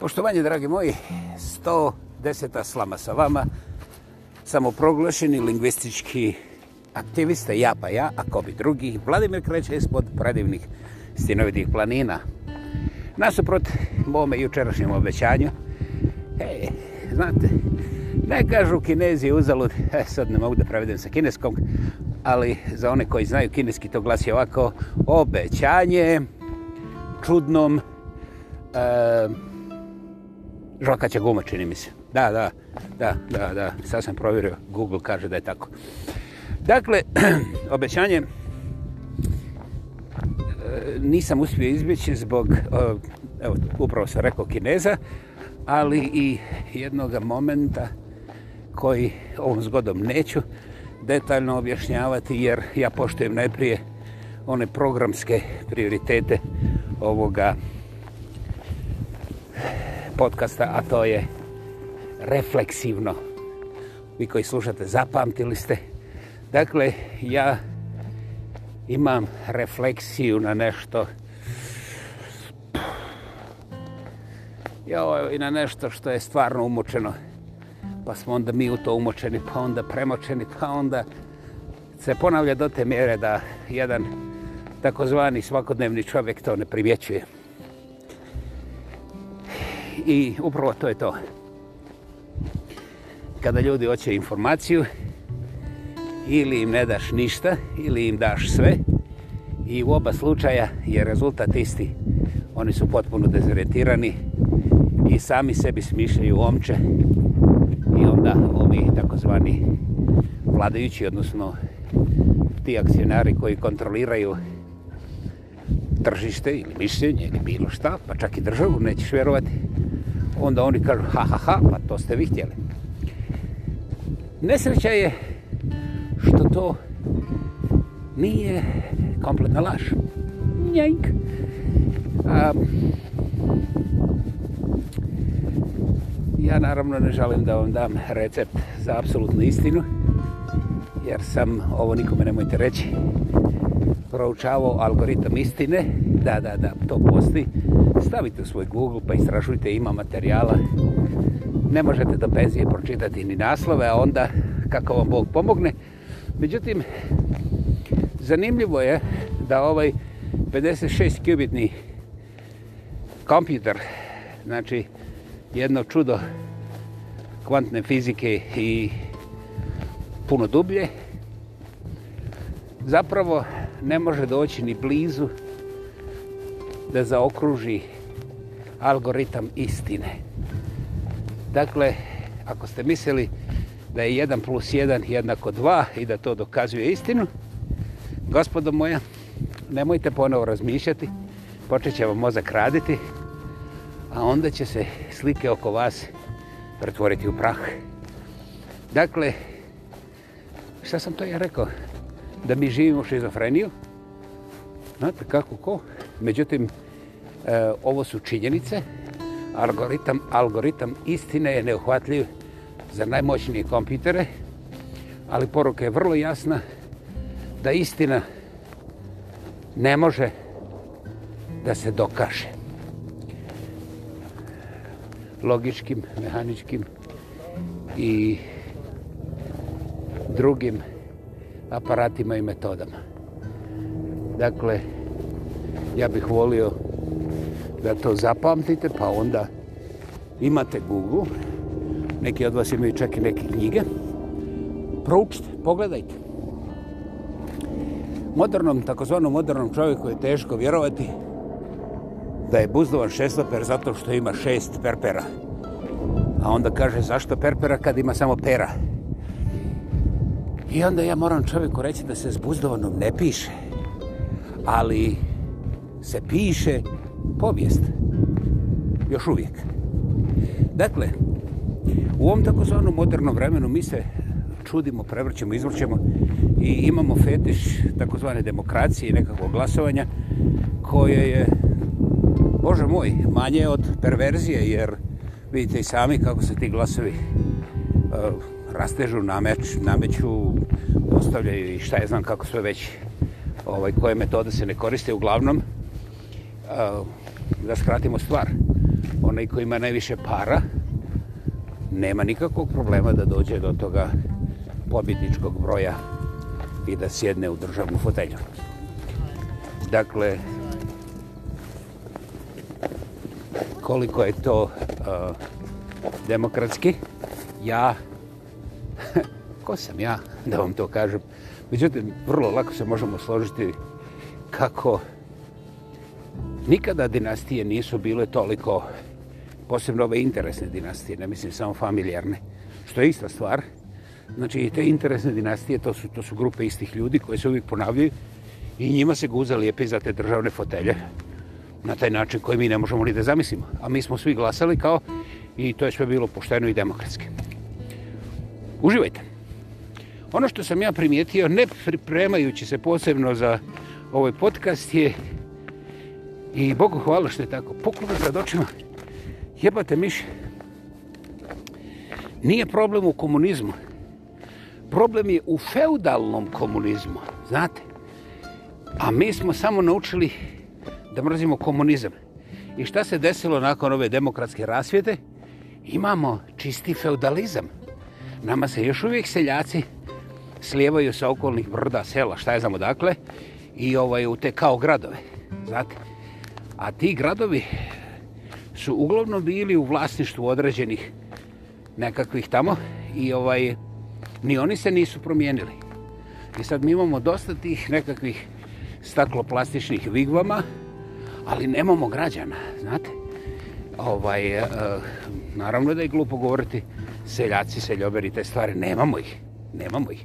Poštovanje, dragi moji, 110. slama sa vama, samoproglašeni lingvistički aktivista, ja pa ja, ako bi drugi, Vladimir Kreće ispod predivnih stinovitih planina. Nasuprot mome jučerašnjem obećanju, hej, znate, ne kažu kinezi uzalud, e, sad ne mogu da prevedem sa kineskom, ali za one koji znaju kineski to glasi ovako, obećanje čudnom, e, žvakaća guma, čini mi se. Da, da, da, da, da, sad sam provjerio, Google kaže da je tako. Dakle, obećanje e, nisam uspio izbjeći zbog, e, evo, upravo sam rekao Kineza, ali i jednog momenta koji ovom zgodom neću detaljno objašnjavati, jer ja poštujem najprije one programske prioritete ovoga podcasta, a to je refleksivno. Vi koji slušate, zapamtili ste. Dakle, ja imam refleksiju na nešto. Ja, I na nešto što je stvarno umočeno. Pa smo onda mi u to umočeni, pa onda premočeni, pa onda se ponavlja do te mjere da jedan takozvani svakodnevni čovjek to ne primjećuje i upravo to je to. Kada ljudi hoće informaciju, ili im ne daš ništa, ili im daš sve, i u oba slučaja je rezultat isti. Oni su potpuno dezorientirani i sami sebi smišljaju omče i onda ovi takozvani vladajući, odnosno ti akcionari koji kontroliraju tržište ili mišljenje ili bilo šta, pa čak i državu, nećeš vjerovati, onda oni kažu ha ha ha, pa to ste vi htjeli. Nesreća je što to nije kompletna laž. Njajk. Um, ja naravno ne želim da vam dam recept za apsolutnu istinu, jer sam, ovo nikome nemojte reći, proučavao algoritam istine, da, da, da, to postoji, stavite u svoj Google pa istražujte, ima materijala. Ne možete do penzije pročitati ni naslove, a onda kako vam Bog pomogne. Međutim, zanimljivo je da ovaj 56 kubitni kompjuter, znači jedno čudo kvantne fizike i puno dublje, zapravo ne može doći ni blizu da zaokruži algoritam istine. Dakle, ako ste mislili da je 1 plus 1 jednako 2 i da to dokazuje istinu, gospodo moja, nemojte ponovo razmišljati, počet će vam mozak raditi, a onda će se slike oko vas pretvoriti u prah. Dakle, šta sam to ja rekao? Da mi živimo u šizofreniju? Znate kako, ko? Međutim, e, ovo su činjenice. Algoritam, algoritam istine je neuhvatljiv za najmoćnije kompitere, ali poruka je vrlo jasna da istina ne može da se dokaže logičkim, mehaničkim i drugim aparatima i metodama. Dakle, ja bih volio da to zapamtite, pa onda imate Google, neki od vas imaju čak i neke knjige, proučite, pogledajte. Modernom, takozvanom modernom čovjeku je teško vjerovati da je buzdovan šestoper zato što ima šest perpera. A onda kaže zašto perpera kad ima samo pera. I onda ja moram čovjeku reći da se s buzdovanom ne piše. Ali se piše povijest. Još uvijek. Dakle, u ovom takozvanom modernom vremenu mi se čudimo, prevrćemo, izvrćemo i imamo fetiš takozvane demokracije i nekakvog glasovanja koje je, bože moj, manje od perverzije jer vidite i sami kako se ti glasovi uh, rastežu, nameč, nameću, postavljaju i šta je znam kako sve već ovaj, koje metode se ne koriste uglavnom da skratimo stvar, onaj koji ima najviše para, nema nikakvog problema da dođe do toga pobjedničkog broja i da sjedne u državnu fotelju. Dakle, koliko je to uh, demokratski, ja, ko sam ja da vam to kažem, međutim, vrlo lako se možemo složiti kako Nikada dinastije nisu bile toliko, posebno ove interesne dinastije, ne mislim samo familijarne, što je ista stvar. Znači, te interesne dinastije, to su, to su grupe istih ljudi koje se uvijek ponavljaju i njima se guza lijepe za te državne fotelje na taj način koji mi ne možemo ni da zamislimo. A mi smo svi glasali kao i to je sve bilo pošteno i demokratski. Uživajte. Ono što sam ja primijetio, ne pripremajući se posebno za ovaj podcast, je I Bogu hvala što je tako. Pukljubi pred očima. Jebate miši. Nije problem u komunizmu. Problem je u feudalnom komunizmu. Znate? A mi smo samo naučili da mrzimo komunizam. I šta se desilo nakon ove demokratske rasvijete? Imamo čisti feudalizam. Nama se još uvijek seljaci slijevaju sa okolnih brda, sela, šta je znamo dakle, i ovaj, u te kao gradove. Znate? a ti gradovi su uglavnom bili u vlasništvu određenih nekakvih tamo i ovaj ni oni se nisu promijenili. I sad mi imamo dosta tih nekakvih stakloplastičnih vigvama, ali nemamo građana, znate? Ovaj, eh, naravno da je glupo govoriti seljaci, seljoberi, te stvari, nemamo ih, nemamo ih.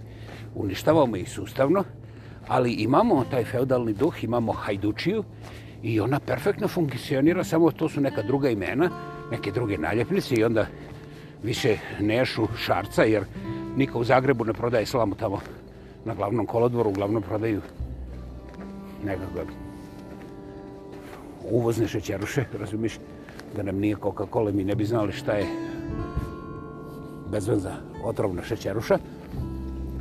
Uništavamo ih sustavno, ali imamo taj feudalni duh, imamo hajdučiju i ona perfektno funkcionira, samo to su neka druga imena, neke druge naljepnice i onda više nešu šarca jer niko u Zagrebu ne prodaje slamu tamo na glavnom kolodvoru, uglavnom prodaju nekakve uvozne šećeruše, razumiš? Da nam nije Coca-Cola, mi ne bi znali šta je bezvenza otrovna šećeruša.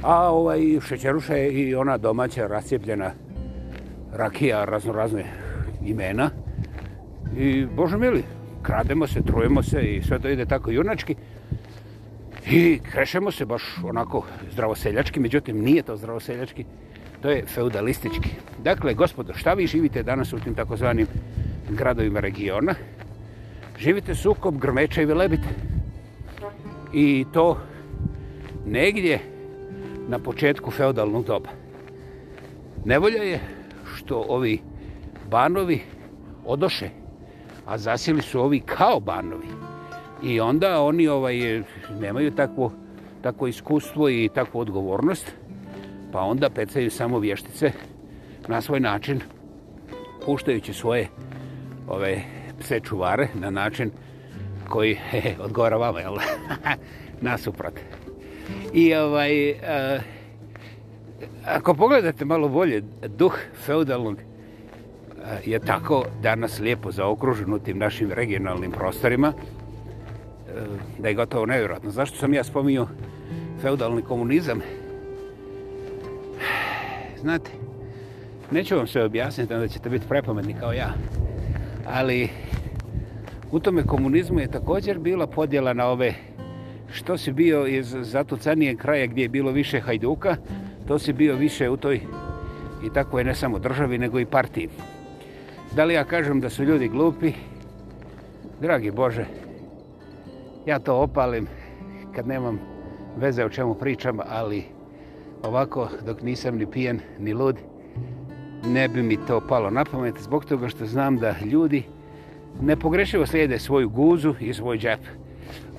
A ovaj šećeruša je i ona domaća, rascijepljena rakija, razno razne imena i Bože mili, krademo se, trujemo se i sve to ide tako junački i krešemo se baš onako zdravoseljački, međutim nije to zdravoseljački, to je feudalistički. Dakle, gospodo, šta vi živite danas u tim takozvanim gradovima regiona? Živite sukob grmeća i velebite. I to negdje na početku feudalnog doba. Nevolja je što ovi ovaj banovi odoše, a zasili su ovi kao banovi. I onda oni ovaj nemaju takvo, takvo iskustvo i takvu odgovornost, pa onda pecaju samo vještice na svoj način, puštajući svoje ove pse čuvare na način koji he, odgovara vama, jel? Nasuprat. I ovaj... A, ako pogledate malo bolje duh feudalnog Eh, je tako danas lijepo zaokružen u tim našim regionalnim prostorima, eh, da je gotovo nevjerojatno. Zašto sam ja spominio feudalni komunizam? Eh, znate, neću vam sve objasniti, onda ćete biti prepametni kao ja, ali u tome komunizmu je također bila podjela na ove što si bio iz zato canijeg kraja gdje je bilo više hajduka, to si bio više u toj i tako je ne samo državi, nego i partiji. Da li ja kažem da su ljudi glupi? Dragi Bože, ja to opalim kad nemam veze o čemu pričam, ali ovako dok nisam ni pijen ni lud, ne bi mi to palo na pamet zbog toga što znam da ljudi nepogrešivo slijede svoju guzu i svoj džep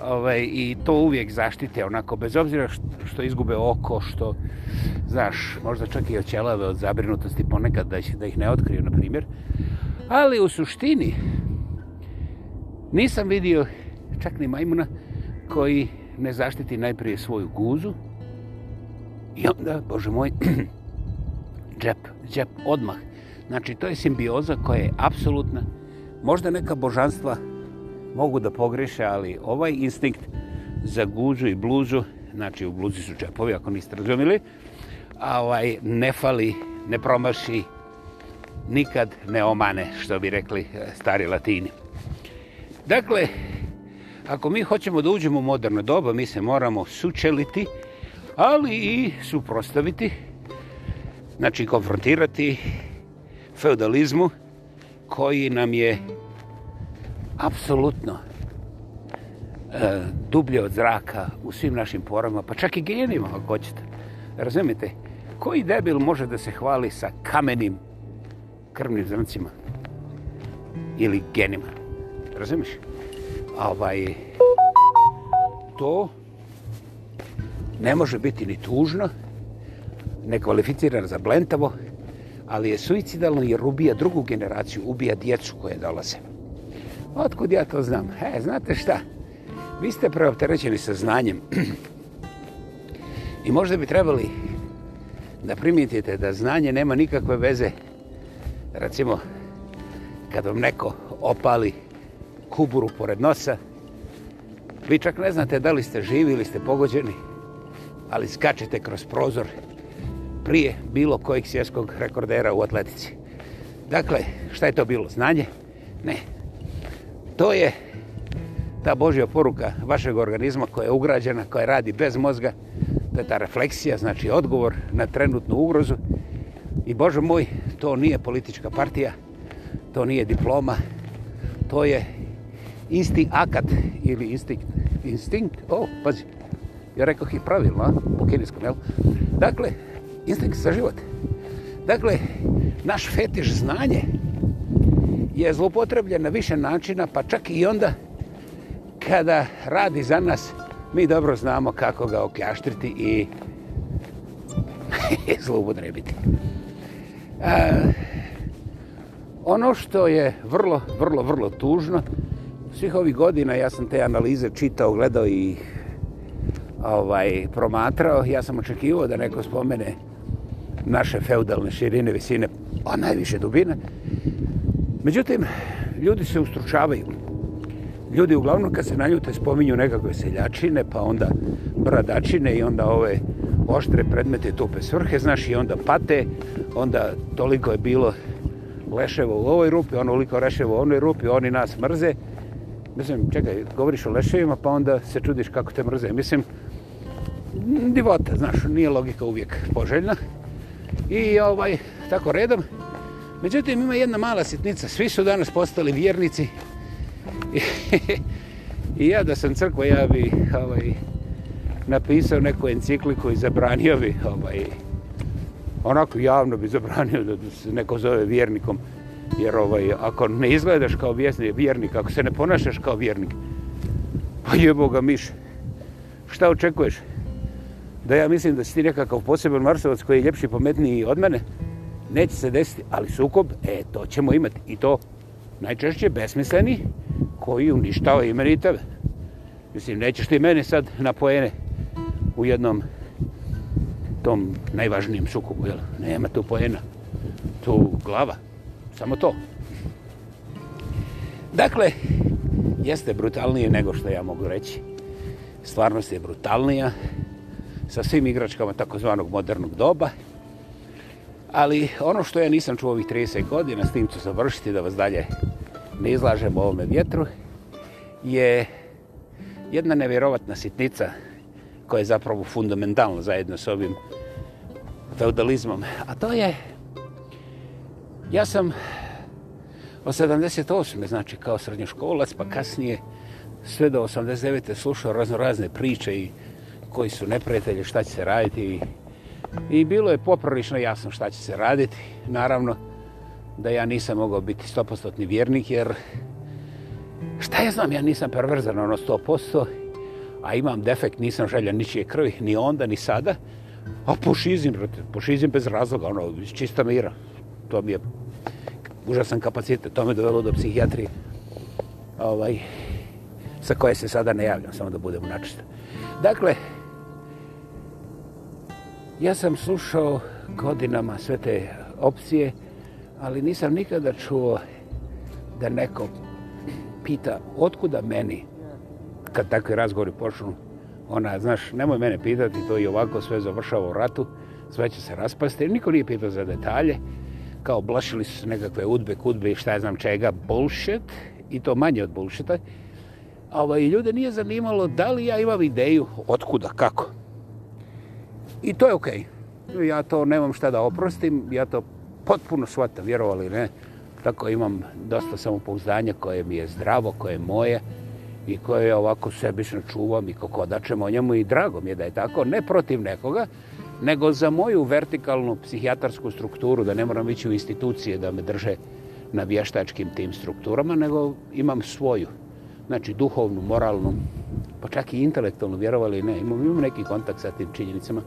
ovaj, i to uvijek zaštite, onako, bez obzira što, što izgube oko, što, znaš, možda čak i oćelave od zabrinutosti ponekad da, će, da ih ne otkriju, na primjer. Ali u suštini nisam vidio čak ni majmuna koji ne zaštiti najprije svoju guzu i onda, bože moj, džep, džep odmah. Znači, to je simbioza koja je apsolutna. Možda neka božanstva mogu da pogreše, ali ovaj instinkt za guđu i bluzu, znači u bluzi su čepovi, ako niste razumili, a ovaj ne fali, ne promaši, nikad ne omane, što bi rekli e, stari latini. Dakle, ako mi hoćemo da uđemo u moderno doba, mi se moramo sučeliti, ali i suprostaviti, znači konfrontirati feudalizmu koji nam je apsolutno e, dublje od zraka u svim našim porama, pa čak i genima, ako hoćete. Razumijete, koji debil može da se hvali sa kamenim krvnim zrncima ili genima? Razumiješ? Ovaj, to ne može biti ni tužno, ne kvalificirano za blentavo, ali je suicidalno jer ubija drugu generaciju, ubija djecu koje dolaze. Otkud ja to znam? He, znate šta? Vi ste preopterećeni sa znanjem. I možda bi trebali da primitite da znanje nema nikakve veze. Recimo, kad vam neko opali kuburu pored nosa, vi čak ne znate da li ste živi ili ste pogođeni, ali skačete kroz prozor prije bilo kojeg svjetskog rekordera u atletici. Dakle, šta je to bilo? Znanje? Ne. Ne to je ta Božja poruka vašeg organizma koja je ugrađena, koja radi bez mozga, to je ta refleksija, znači odgovor na trenutnu ugrozu. I Bože moj, to nije politička partija, to nije diploma, to je instinkt akad ili instinkt, instinkt, o, oh, pazi, ja rekao ih pravilno, po kinijskom, jel? Dakle, instinkt za život. Dakle, naš fetiš znanje, je zlopotrebljen na više načina, pa čak i onda kada radi za nas, mi dobro znamo kako ga okljaštriti i zlopotrebiti. E, ono što je vrlo, vrlo, vrlo tužno, svih ovih godina ja sam te analize čitao, gledao i ovaj, promatrao, ja sam očekivao da neko spomene naše feudalne širine, visine, a pa najviše dubine, Međutim, ljudi se ustručavaju. Ljudi uglavnom kad se naljute spominju nekakve seljačine, pa onda bradačine i onda ove oštre predmete tupe svrhe, znaš, i onda pate, onda toliko je bilo leševo u ovoj rupi, onoliko leševo u onoj rupi, oni nas mrze. Mislim, čekaj, govoriš o leševima, pa onda se čudiš kako te mrze. Mislim, divota, znaš, nije logika uvijek poželjna. I ovaj, tako redom, Međutim, ima jedna mala sitnica. Svi su danas postali vjernici. I ja da sam crkva, ja bi ovaj, napisao neku encikliku i zabranio bi, ovaj, onako javno bi zabranio da se neko zove vjernikom. Jer ovaj, ako ne izgledaš kao vjesni vjernik, ako se ne ponašaš kao vjernik, pa jeboga miš, šta očekuješ? Da ja mislim da si ti nekakav poseban marsovac koji je ljepši i pametniji od mene, neće se desiti, ali sukob, e, to ćemo imati. I to najčešće besmisleni koji uništava i meni tebe. Mislim, nećeš ti mene sad na poene u jednom tom najvažnijem sukobu, jel? Nema tu poena, tu glava, samo to. Dakle, jeste brutalnije nego što ja mogu reći. Stvarnost je brutalnija sa svim igračkama takozvanog modernog doba. Ali ono što ja nisam čuo ovih 30 godina, s tim ću završiti da vas dalje ne izlažem u ovome vjetru, je jedna nevjerovatna sitnica koja je zapravo fundamentalna zajedno s ovim feudalizmom. A to je, ja sam od 78. znači kao srednjoškolac, pa kasnije sve do 89. slušao razno razne priče i koji su neprijatelje, šta će se raditi i I bilo je poprlično jasno šta će se raditi. Naravno da ja nisam mogao biti stopostotni vjernik jer šta ja znam, ja nisam perverzan ono sto posto, a imam defekt, nisam željan ničije krvi, ni onda, ni sada. A pušizim, pušizim bez razloga, ono, čista mira. To mi je užasan kapacitet, to me dovelo do psihijatrije. Ovaj, sa koje se sada ne javljam, samo da budem načista. Dakle, Ja sam slušao godinama sve te opcije, ali nisam nikada čuo da neko pita otkuda meni, kad takvi razgovori počnu, ona, znaš, nemoj mene pitati, to i ovako sve završava u ratu, sve će se raspasti, niko nije pitao za detalje, kao blašili su nekakve udbe, kudbe i šta ja znam čega, bullshit, i to manje od bullshita, ovaj, ljude nije zanimalo da li ja imam ideju, otkuda, kako, I to je okej. Okay. Ja to nemam šta da oprostim, ja to potpuno shvatam, vjerovali ne. Tako imam dosta samopouzdanja koje mi je zdravo, koje je moje i koje ja ovako sebično čuvam i kokodačem o njemu i drago mi je da je tako, ne protiv nekoga, nego za moju vertikalnu psihijatarsku strukturu, da ne moram ići u institucije da me drže na vještačkim tim strukturama, nego imam svoju, znači duhovnu, moralnu, pa čak i intelektualno vjerovali, ne, imamo, imamo neki kontakt sa tim činjenicama.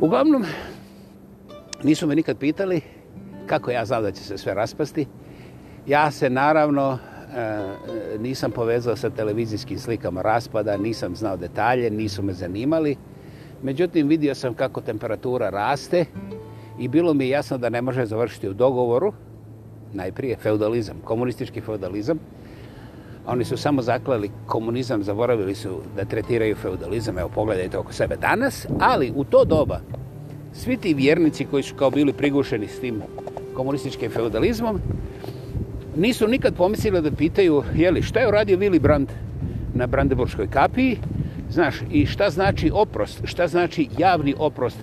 Uglavnom, nisu me nikad pitali kako ja znam da će se sve raspasti. Ja se naravno e, nisam povezao sa televizijskim slikama raspada, nisam znao detalje, nisu me zanimali. Međutim, vidio sam kako temperatura raste i bilo mi jasno da ne može završiti u dogovoru, najprije feudalizam, komunistički feudalizam, Oni su samo zaklali komunizam, zaboravili su da tretiraju feudalizam, evo pogledajte oko sebe danas, ali u to doba svi ti vjernici koji su kao bili prigušeni s tim komunističkim feudalizmom nisu nikad pomislili da pitaju jeli, šta je uradio Willy Brandt na Brandeburskoj kapiji, znaš, i šta znači oprost, šta znači javni oprost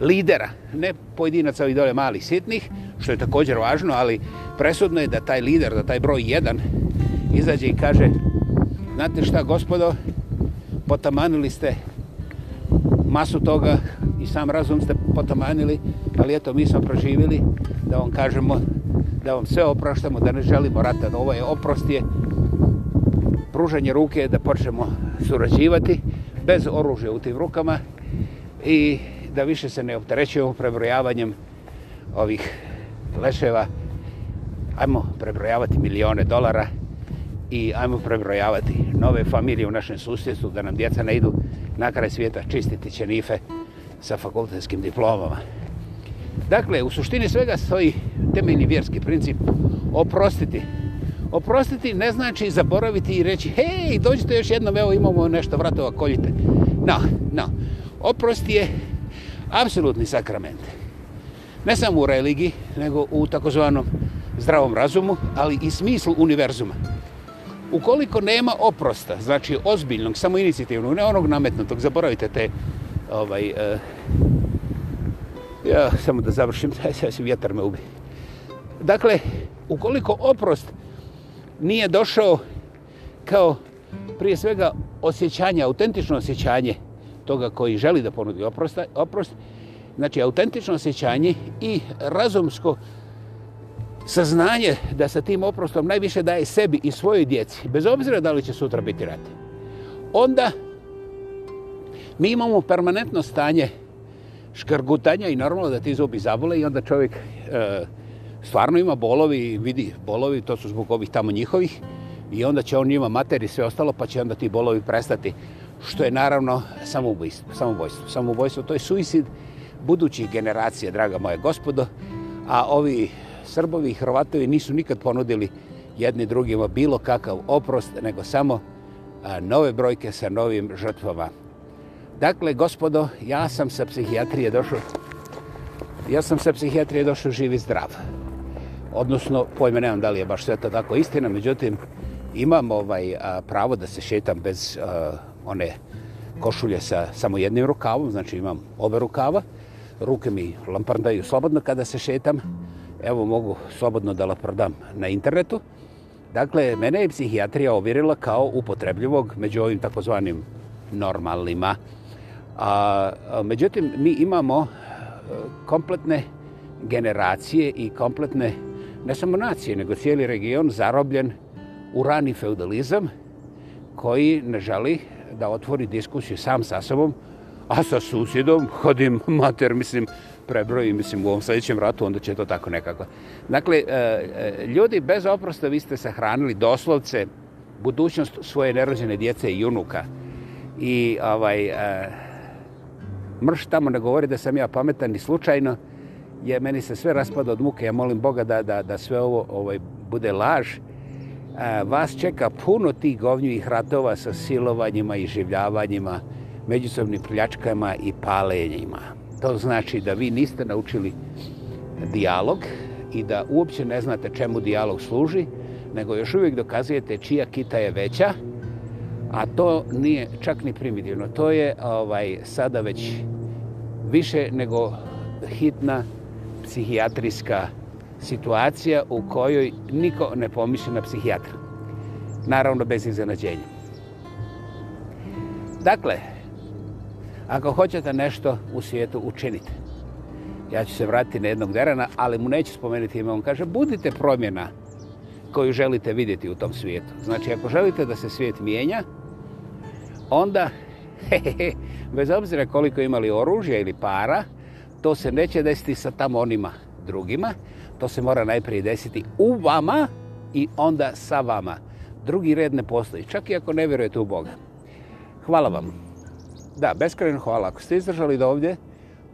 lidera, ne pojedinaca i dole malih sitnih, što je također važno, ali presudno je da taj lider, da taj broj jedan, izađe i kaže znate šta gospodo potamanili ste masu toga i sam razum ste potamanili ali eto mi smo proživili da vam kažemo da vam sve oproštamo da ne želimo rata da ovo ovaj je oprost je pruženje ruke da počnemo surađivati bez oružja u tim rukama i da više se ne opterećujemo prebrojavanjem ovih leševa ajmo prebrojavati milijone dolara i ajmo prebrojavati nove familije u našem susjedstvu da nam djeca ne idu na kraj svijeta čistiti ćenife sa fakultetskim diplomama. Dakle, u suštini svega stoji temeljni vjerski princip oprostiti. Oprostiti ne znači zaboraviti i reći hej, dođite još jednom, evo imamo nešto vratova, koljite. No, no. Oprosti je apsolutni sakrament. Ne samo u religiji, nego u takozvanom zdravom razumu, ali i smislu univerzuma ukoliko nema oprosta, znači ozbiljnog, samo inicijativnog, ne onog nametnutog, zaboravite te ovaj uh, ja samo da završim, taj se vjetar me ubi. Dakle, ukoliko oprost nije došao kao prije svega osjećanje, autentično osjećanje toga koji želi da ponudi oprosta, oprost, znači autentično osjećanje i razumsko saznanje da sa tim oprostom najviše daje sebi i svojoj djeci, bez obzira da li će sutra biti rat, onda mi imamo permanentno stanje škrgutanja i normalno da ti zubi zavole i onda čovjek e, stvarno ima bolovi, vidi bolovi, to su zbog ovih tamo njihovih i onda će on njima materi sve ostalo pa će onda ti bolovi prestati, što je naravno samoubojstvo, samoubojstvo, samoubojstvo, to je suicid budućih generacija, draga moje gospodo, a ovi Srbovi i Hrvatovi nisu nikad ponudili jedni drugima bilo kakav oprost, nego samo nove brojke sa novim žrtvama. Dakle, gospodo, ja sam sa psihijatrije došao ja sam sa psihijatrije došao živi zdrav. Odnosno, pojme nemam da li je baš sve to tako istina, međutim, imam ovaj a, pravo da se šetam bez a, one košulje sa samo jednim rukavom, znači imam obe rukava, ruke mi lampardaju slobodno kada se šetam, evo mogu slobodno da la prodam na internetu. Dakle, mene je psihijatrija ovirila kao upotrebljivog među ovim takozvanim normalnima. A, a, međutim, mi imamo e, kompletne generacije i kompletne, ne samo nacije, nego cijeli region zarobljen u rani feudalizam koji ne želi da otvori diskusiju sam sa sobom, a sa susjedom hodim mater, mislim, prebroji, mislim, u ovom sljedećem ratu, onda će to tako nekako. Dakle, e, e, ljudi, bez oprosta vi ste sahranili doslovce budućnost svoje nerođene djece i junuka. I ovaj, e, mrš tamo ne govori da sam ja pametan ni slučajno, je meni se sve raspada od muke, ja molim Boga da, da, da sve ovo ovaj bude laž. Vas čeka puno tih govnjivih ratova sa silovanjima i življavanjima, međusobnim pljačkama i palenjima. To znači da vi niste naučili dijalog i da uopće ne znate čemu dijalog služi, nego još uvijek dokazujete čija kita je veća, a to nije čak ni primitivno. To je ovaj sada već više nego hitna psihijatrijska situacija u kojoj niko ne pomisli na psihijatra. Naravno, bez iznenađenja. Dakle, ako hoćete nešto u svijetu učinite. Ja ću se vratiti na jednog derana, ali mu neću spomenuti ime. On kaže, budite promjena koju želite vidjeti u tom svijetu. Znači, ako želite da se svijet mijenja, onda, hehehe, bez obzira koliko imali oružja ili para, to se neće desiti sa tamo onima drugima. To se mora najprije desiti u vama i onda sa vama. Drugi red ne postoji, čak i ako ne vjerujete u Boga. Hvala vam. Mm. Da, beskreno hvala. Ako ste izdržali do ovdje,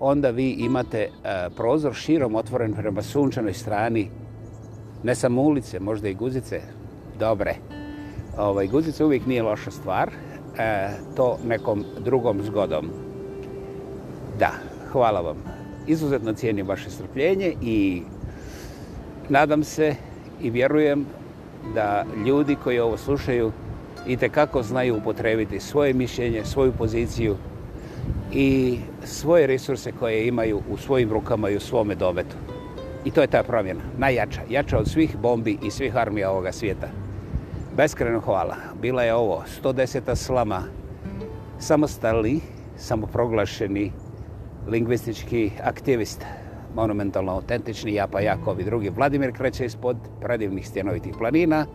onda vi imate e, prozor širom otvoren prema sunčanoj strani. Ne samo ulice, možda i guzice. Dobre. Ovaj, guzice uvijek nije loša stvar. E, to nekom drugom zgodom. Da, hvala vam. Izuzetno cijenim vaše strpljenje i nadam se i vjerujem da ljudi koji ovo slušaju, i te kako znaju upotrebiti svoje mišljenje, svoju poziciju i svoje resurse koje imaju u svojim rukama i u svome dometu. I to je ta promjena, najjača, jača od svih bombi i svih armija ovoga svijeta. Beskreno hvala. Bila je ovo 110. slama samostali, samoproglašeni lingvistički aktivist, monumentalno autentični, ja pa Jakov i drugi, Vladimir Kreće ispod predivnih stjenovitih planina,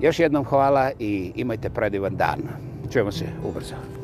Još jednom hvala i imajte predivan dan. Čujemo se ubrzo.